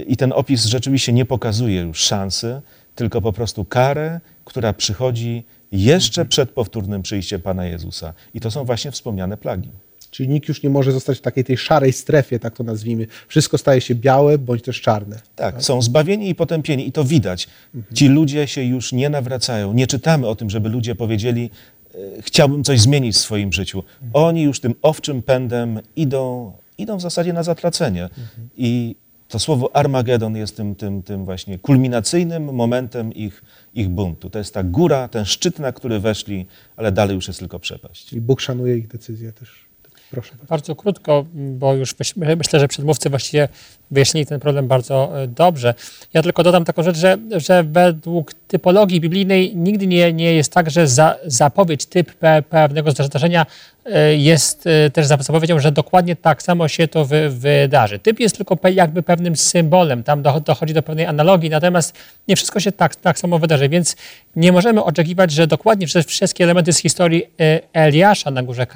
I ten opis rzeczywiście nie pokazuje już szansy, tylko po prostu karę, która przychodzi jeszcze przed powtórnym przyjściem Pana Jezusa. I to są właśnie wspomniane plagi. Czyli nikt już nie może zostać w takiej tej szarej strefie, tak to nazwijmy. Wszystko staje się białe bądź też czarne. Tak, są zbawieni i potępieni i to widać. Ci ludzie się już nie nawracają. Nie czytamy o tym, żeby ludzie powiedzieli, e, chciałbym coś zmienić w swoim życiu. Oni już tym owczym pędem idą, idą w zasadzie na zatracenie. I to słowo Armagedon jest tym, tym, tym właśnie kulminacyjnym momentem ich, ich buntu. To jest ta góra, ten szczyt, na który weszli, ale dalej już jest tylko przepaść. I Bóg szanuje ich decyzję też. Proszę. Bardzo krótko, bo już myślę, że przedmówcy właściwie wyjaśnili ten problem bardzo e, dobrze. Ja tylko dodam taką rzecz, że, że według typologii biblijnej nigdy nie, nie jest tak, że za, zapowiedź, typ pewnego zdarzenia e, jest e, też zapowiedzią, że dokładnie tak samo się to wy, wydarzy. Typ jest tylko jakby pewnym symbolem, tam dochodzi do pewnej analogii, natomiast nie wszystko się tak, tak samo wydarzy, więc nie możemy oczekiwać, że dokładnie wszystkie elementy z historii Eliasza na górze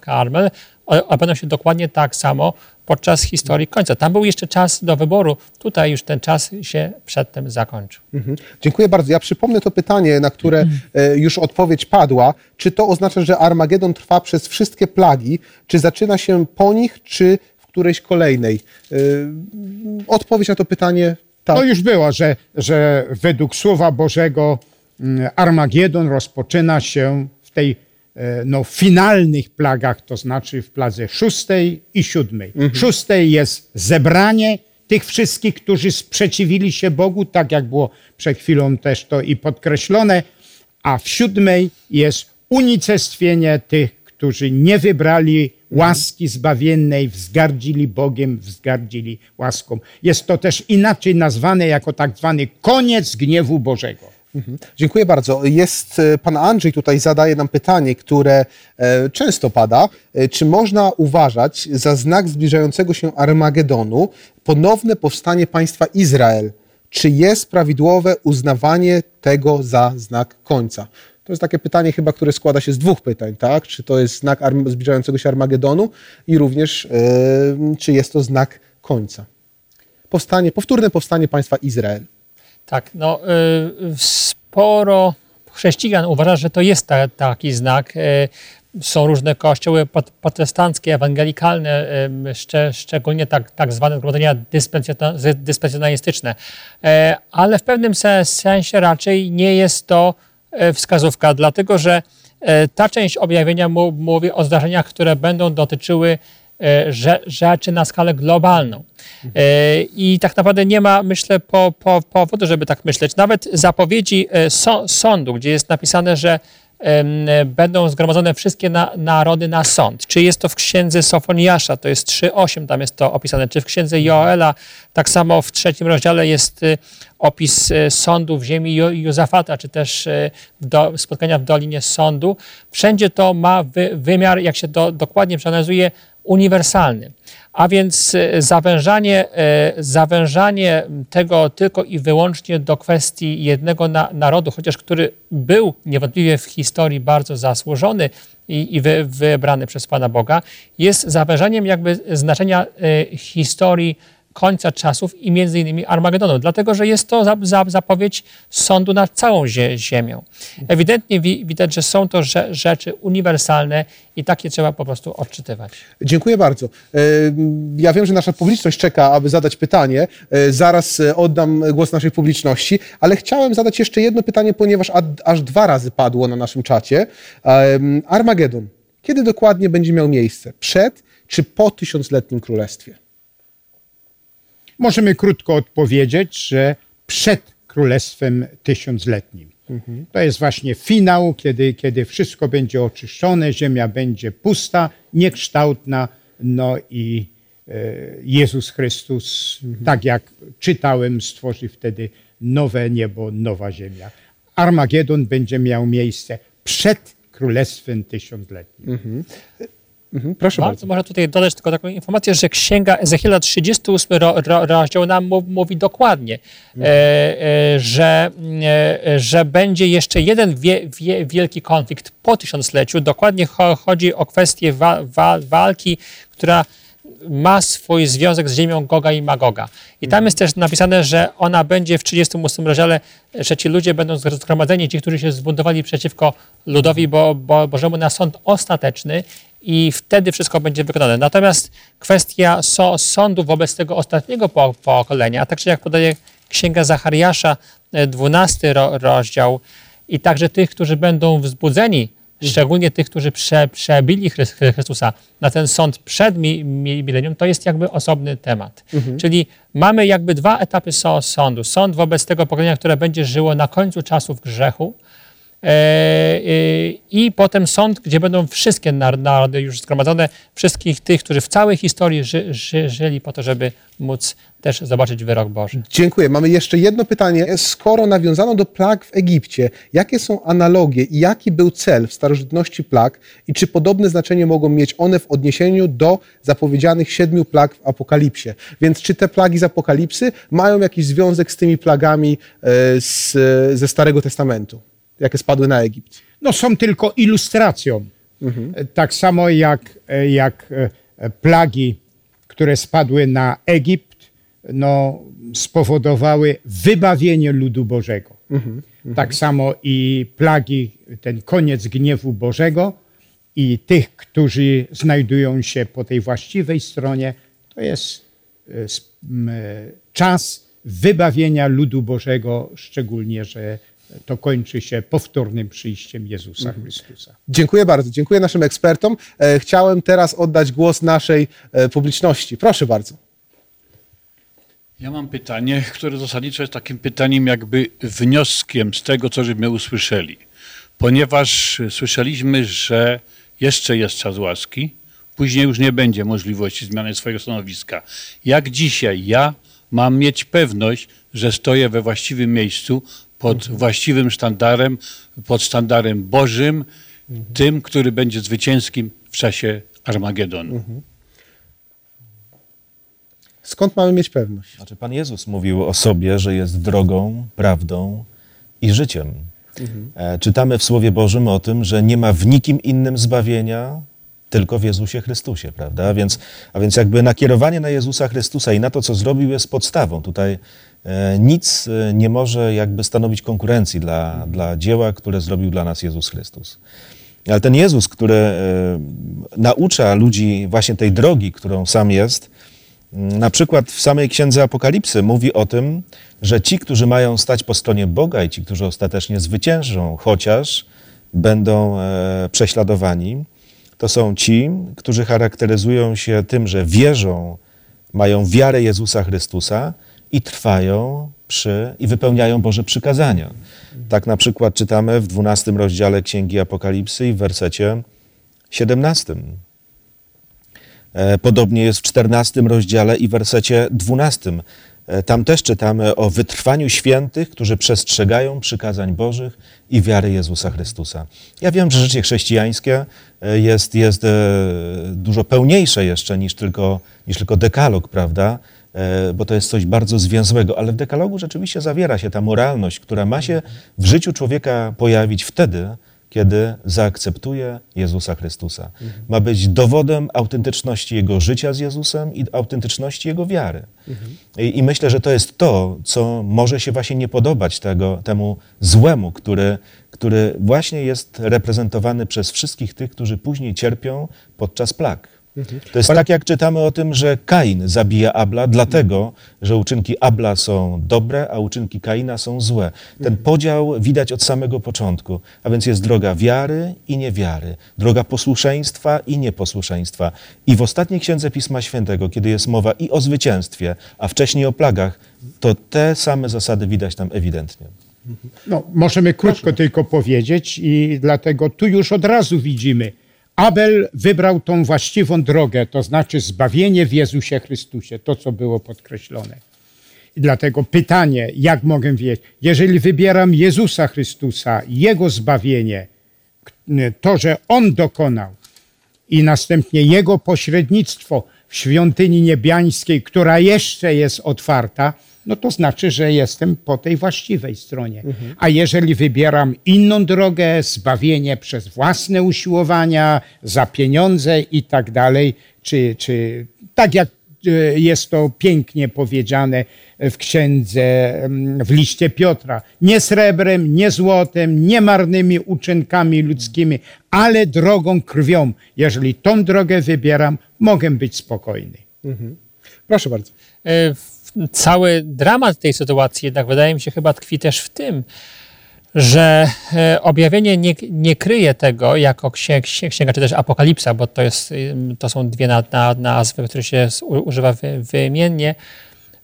Karmel będą się dokładnie tak samo podczas historii końca. Tam był jeszcze czas do wyboru, tutaj już ten czas się przedtem zakończył. Mhm. Dziękuję bardzo. Ja przypomnę to pytanie, na które e, już odpowiedź padła. Czy to oznacza, że Armagedon trwa przez wszystkie plagi? Czy zaczyna się po nich, czy w którejś kolejnej? E, odpowiedź na to pytanie tak. To już było, że, że według Słowa Bożego mm, Armagedon rozpoczyna się w tej no, finalnych plagach, to znaczy w pladze szóstej i siódmej. Mhm. Szóstej jest zebranie tych wszystkich, którzy sprzeciwili się Bogu, tak jak było przed chwilą też to i podkreślone, a w siódmej jest unicestwienie tych, którzy nie wybrali łaski zbawiennej, wzgardzili Bogiem, wzgardzili łaską. Jest to też inaczej nazwane jako tak zwany koniec gniewu Bożego. Mhm. Dziękuję bardzo. Jest e, pan Andrzej tutaj zadaje nam pytanie, które e, często pada. E, czy można uważać za znak zbliżającego się Armagedonu ponowne powstanie państwa Izrael? Czy jest prawidłowe uznawanie tego za znak końca? To jest takie pytanie chyba, które składa się z dwóch pytań, tak? Czy to jest znak zbliżającego się Armagedonu i również czy jest to znak końca? Powstanie, powtórne powstanie państwa Izrael. Tak, no y, sporo chrześcijan uważa, że to jest ta, taki znak. Y, są różne kościoły protestanckie, ewangelikalne, szczególnie tak, tak zwane zgromadzenia dyspensjonalistyczne. Ale w pewnym sensie raczej nie jest to wskazówka, dlatego że ta część objawienia mówi o zdarzeniach, które będą dotyczyły E, rzeczy na skalę globalną. E, I tak naprawdę nie ma, myślę, po, po, powodu, żeby tak myśleć. Nawet zapowiedzi e, sądu, gdzie jest napisane, że będą zgromadzone wszystkie na, narody na sąd. Czy jest to w księdze Sofoniasza, to jest 3.8, tam jest to opisane, czy w księdze Joela, tak samo w trzecim rozdziale jest opis sądu w ziemi Józafata, czy też do, spotkania w Dolinie Sądu. Wszędzie to ma wy, wymiar, jak się do, dokładnie przeanalizuje, uniwersalny. A więc e, zawężanie, e, zawężanie tego tylko i wyłącznie do kwestii jednego na, narodu, chociaż który był niewątpliwie w historii bardzo zasłużony i, i wy, wybrany przez Pana Boga, jest zawężaniem jakby znaczenia e, historii końca czasów i między innymi Armagedonu, dlatego że jest to zapowiedź sądu nad całą ziemią. Ewidentnie widać, że są to rzeczy uniwersalne i takie trzeba po prostu odczytywać. Dziękuję bardzo. E, ja wiem, że nasza publiczność czeka, aby zadać pytanie. E, zaraz e, oddam głos naszej publiczności, ale chciałem zadać jeszcze jedno pytanie, ponieważ aż dwa razy padło na naszym czacie. Armagedon. Kiedy dokładnie będzie miał miejsce? Przed czy po tysiącletnim królestwie? Możemy krótko odpowiedzieć, że przed Królestwem Tysiącletnim. Mhm. To jest właśnie finał, kiedy, kiedy wszystko będzie oczyszczone, ziemia będzie pusta, niekształtna, no i e, Jezus Chrystus, mhm. tak jak czytałem, stworzy wtedy nowe niebo, nowa ziemia. Armagedon będzie miał miejsce przed Królestwem Tysiącletnim. Mhm. Mhm, proszę bardzo. Można tutaj dodać tylko taką informację, że Księga Ezechiela 38 ro, ro, rozdział nam mówi dokładnie, mhm. e, e, że, e, że będzie jeszcze jeden wie, wie, wielki konflikt po tysiącleciu. Dokładnie chodzi o kwestię wa, wa, walki, która ma swój związek z ziemią Goga i Magoga. I tam jest też napisane, że ona będzie w 38 rozdziale, że ci ludzie będą zgromadzeni, ci, którzy się zbuntowali przeciwko ludowi Bo, Bo, Bożemu na sąd ostateczny i wtedy wszystko będzie wykonane. Natomiast kwestia so, sądu wobec tego ostatniego pokolenia, a także jak podaje Księga Zachariasza, 12 e, ro, rozdział, i także tych, którzy będą wzbudzeni szczególnie tych, którzy prze, przebili Chry- Chrystusa na ten sąd przed mi, mi, milenium, to jest jakby osobny temat. Czyli mamy jakby dwa etapy sądu. Sąd wobec tego pokolenia, które będzie żyło na końcu czasów grzechu, I potem sąd, gdzie będą wszystkie nar- narody już zgromadzone, wszystkich tych, którzy w całej historii ży, ży, żyli po to, żeby móc też zobaczyć wyrok Boży. Dziękuję. Mamy jeszcze jedno pytanie. Skoro nawiązano do plag w Egipcie, jakie są analogie i jaki był cel w starożytności plag i czy podobne znaczenie mogą mieć one w odniesieniu do zapowiedzianych siedmiu plag w Apokalipsie? Więc czy te plagi z Apokalipsy mają jakiś związek z tymi plagami e, z, ze Starego Testamentu, jakie spadły na Egipt? No są tylko ilustracją. E, Tak samo jak, e, jak e, plagi, które spadły na Egipt, no, spowodowały wybawienie ludu Bożego. Tak samo i plagi, ten koniec gniewu Bożego i tych, którzy znajdują się po tej właściwej stronie, to jest e, czas wybawienia ludu Bożego, szczególnie, że to kończy się powtórnym przyjściem Jezusa Chrystusa. Dziękuję bardzo. Dziękuję naszym ekspertom. E, Chciałem teraz oddać głos naszej e, publiczności. Proszę bardzo. Ja mam pytanie, które zasadniczo jest takim pytaniem jakby wnioskiem z tego, co żeśmy usłyszeli. Ponieważ słyszeliśmy, że jeszcze jest czas łaski, później już nie będzie możliwości zmiany swojego stanowiska. Jak dzisiaj ja mam mieć pewność, że stoję we właściwym miejscu, pod właściwym sztandarem, pod sztandarem Bożym, tym, który będzie zwycięskim w czasie Armagedonu. Skąd mamy mieć pewność? Znaczy, Pan Jezus mówił o sobie, że jest drogą, prawdą i życiem. E, Czytamy w Słowie Bożym o tym, że nie ma w nikim innym zbawienia, tylko w Jezusie Chrystusie, prawda? A więc, a więc jakby nakierowanie na Jezusa Chrystusa i na to, co zrobił, jest podstawą. Tutaj nic e, nie może jakby stanowić konkurencji dla, dla dzieła, które zrobił dla nas Jezus Chrystus. Ale ten Jezus, który e, naucza ludzi właśnie tej drogi, którą sam jest, na przykład w samej księdze Apokalipsy mówi o tym, że ci, którzy mają stać po stronie Boga i ci, którzy ostatecznie zwyciężą, chociaż będą e, prześladowani, to są ci, którzy charakteryzują się tym, że wierzą, mają wiarę Jezusa Chrystusa i trwają przy i wypełniają Boże przykazania. Tak na przykład czytamy w 12 rozdziale Księgi Apokalipsy i w wersecie 17. E, Podobnie jest w 14 rozdziale i wersecie 12. E, Tam też czytamy o wytrwaniu świętych, którzy przestrzegają przykazań Bożych i wiary Jezusa Chrystusa. Ja wiem, że życie chrześcijańskie e, jest, jest dużo pełniejsze jeszcze niż tylko, niż tylko dekalog, prawda? E, Bo to jest coś bardzo zwięzłego, ale w dekalogu rzeczywiście zawiera się ta moralność, która ma się w życiu człowieka pojawić wtedy, kiedy zaakceptuje Jezusa Chrystusa. Ma być dowodem autentyczności jego życia z Jezusem i autentyczności jego wiary. I, I myślę, że to jest to, co może się właśnie nie podobać tego, temu złemu, który, który właśnie jest reprezentowany przez wszystkich tych, którzy później cierpią podczas plag. To jest tak, jak czytamy o tym, że Kain zabija Abla, dlatego, że uczynki Abla są dobre, a uczynki Kaina są złe. Ten podział widać od samego początku, a więc jest droga wiary i niewiary, droga posłuszeństwa i nieposłuszeństwa. I w ostatniej księdze Pisma Świętego, kiedy jest mowa i o zwycięstwie, a wcześniej o plagach, to te same zasady widać tam ewidentnie. No, możemy krótko tylko powiedzieć i dlatego tu już od razu widzimy, Abel wybrał tą właściwą drogę, to znaczy zbawienie w Jezusie Chrystusie, to co było podkreślone. I dlatego pytanie, jak mogę wiedzieć, jeżeli wybieram Jezusa Chrystusa, Jego zbawienie, to, że On dokonał i następnie Jego pośrednictwo w świątyni niebiańskiej, która jeszcze jest otwarta, no to znaczy, że jestem po tej właściwej stronie. A jeżeli wybieram inną drogę, zbawienie przez własne usiłowania, za pieniądze i tak dalej, czy, czy tak jak e, jest to pięknie powiedziane w księdze, mm, w liście Piotra. Nie srebrem, nie złotem, nie marnymi uczynkami ludzkimi, ale drogą krwią. Jeżeli tą drogę wybieram, mogę być spokojny. Proszę bardzo. Cały dramat tej sytuacji jednak wydaje mi się chyba tkwi też w tym, że e, objawienie nie, nie kryje tego jako księga, czy też apokalipsa, bo to, jest, to są dwie na, na, nazwy, które się używa wymiennie,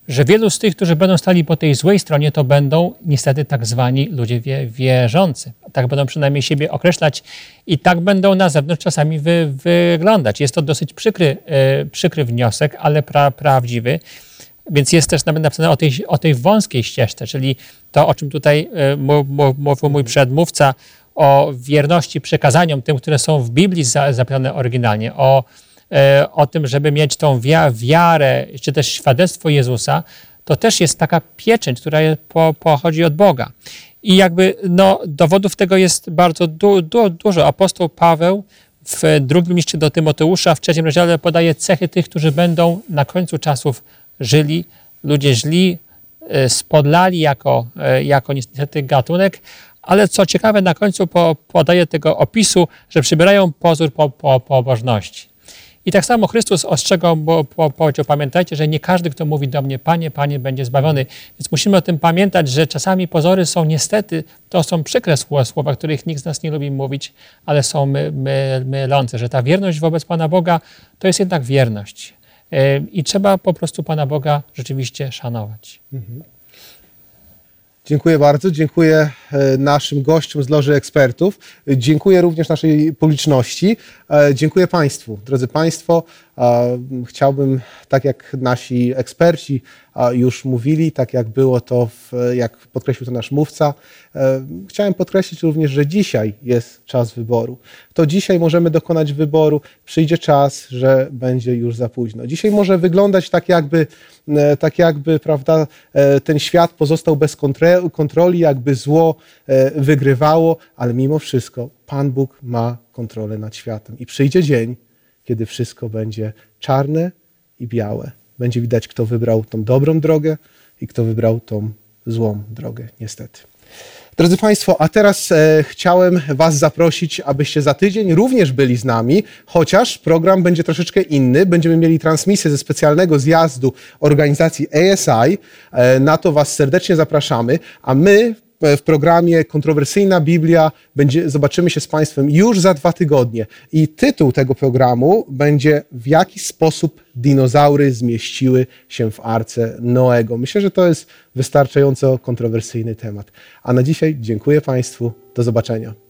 że wielu z tych, którzy będą stali po tej złej stronie, to będą niestety tak zwani ludzie wie, wierzący. Tak będą przynajmniej siebie określać i tak będą na zewnątrz czasami wy, wyglądać. Jest to dosyć przykry, e, przykry wniosek, ale pra, prawdziwy. Więc jest też napisane o tej, o tej wąskiej ścieżce, czyli to, o czym tutaj e, mówił mój przedmówca, o wierności przekazaniom, tym, które są w Biblii zapisane oryginalnie, o, e, o tym, żeby mieć tą wiarę, czy też świadectwo Jezusa, to też jest taka pieczęć, która pochodzi od Boga. I jakby no, dowodów tego jest bardzo du, du, dużo. Apostoł Paweł w drugim liście do Tymoteusza w trzecim rozdziale podaje cechy tych, którzy będą na końcu czasów żyli, ludzie źli, e, spodlali jako, e, jako niestety gatunek, ale co ciekawe, na końcu po, podaje tego opisu, że przybierają pozór po, po, pobożności. I tak samo Chrystus ostrzegał, bo powiedział, pamiętajcie, że nie każdy, kto mówi do mnie, Panie, Panie, będzie zbawiony. Więc musimy o tym pamiętać, że czasami pozory są niestety, to są przykre słowa, których nikt z nas nie lubi mówić, ale są my, my, mylące, że ta wierność wobec Pana Boga to jest jednak wierność. E, I trzeba po prostu Pana Boga rzeczywiście szanować. Mhm. Dziękuję bardzo. Dziękuję e, naszym gościom z Loży Ekspertów. Dziękuję również naszej publiczności. E, dziękuję Państwu. Drodzy Państwo, chciałbym, tak jak nasi eksperci już mówili, tak jak było to, w, jak podkreślił to nasz mówca, e, chciałem podkreślić również, że dzisiaj jest czas wyboru. To dzisiaj możemy dokonać wyboru, przyjdzie czas, że będzie już za późno. Dzisiaj może wyglądać tak jakby, e, tak jakby prawda, e, ten świat pozostał bez kontroli, jakby zło wygrywało, ale mimo wszystko Pan Bóg ma kontrolę nad światem. I przyjdzie dzień, kiedy wszystko będzie czarne i białe. Będzie widać, kto wybrał tą dobrą drogę i kto wybrał tą złą drogę, niestety. Drodzy Państwo, a teraz e, chciałem Was zaprosić, abyście za tydzień również byli z nami, chociaż program będzie troszeczkę inny. Będziemy mieli transmisję ze specjalnego zjazdu organizacji ASI. E, na to Was serdecznie zapraszamy, a my w programie Kontrowersyjna Biblia będzie, zobaczymy się z Państwem już za dwa tygodnie. I tytuł tego programu będzie W jaki sposób dinozaury zmieściły się w arce Noego. Myślę, że to jest wystarczająco kontrowersyjny temat. A na dzisiaj dziękuję Państwu. Do zobaczenia.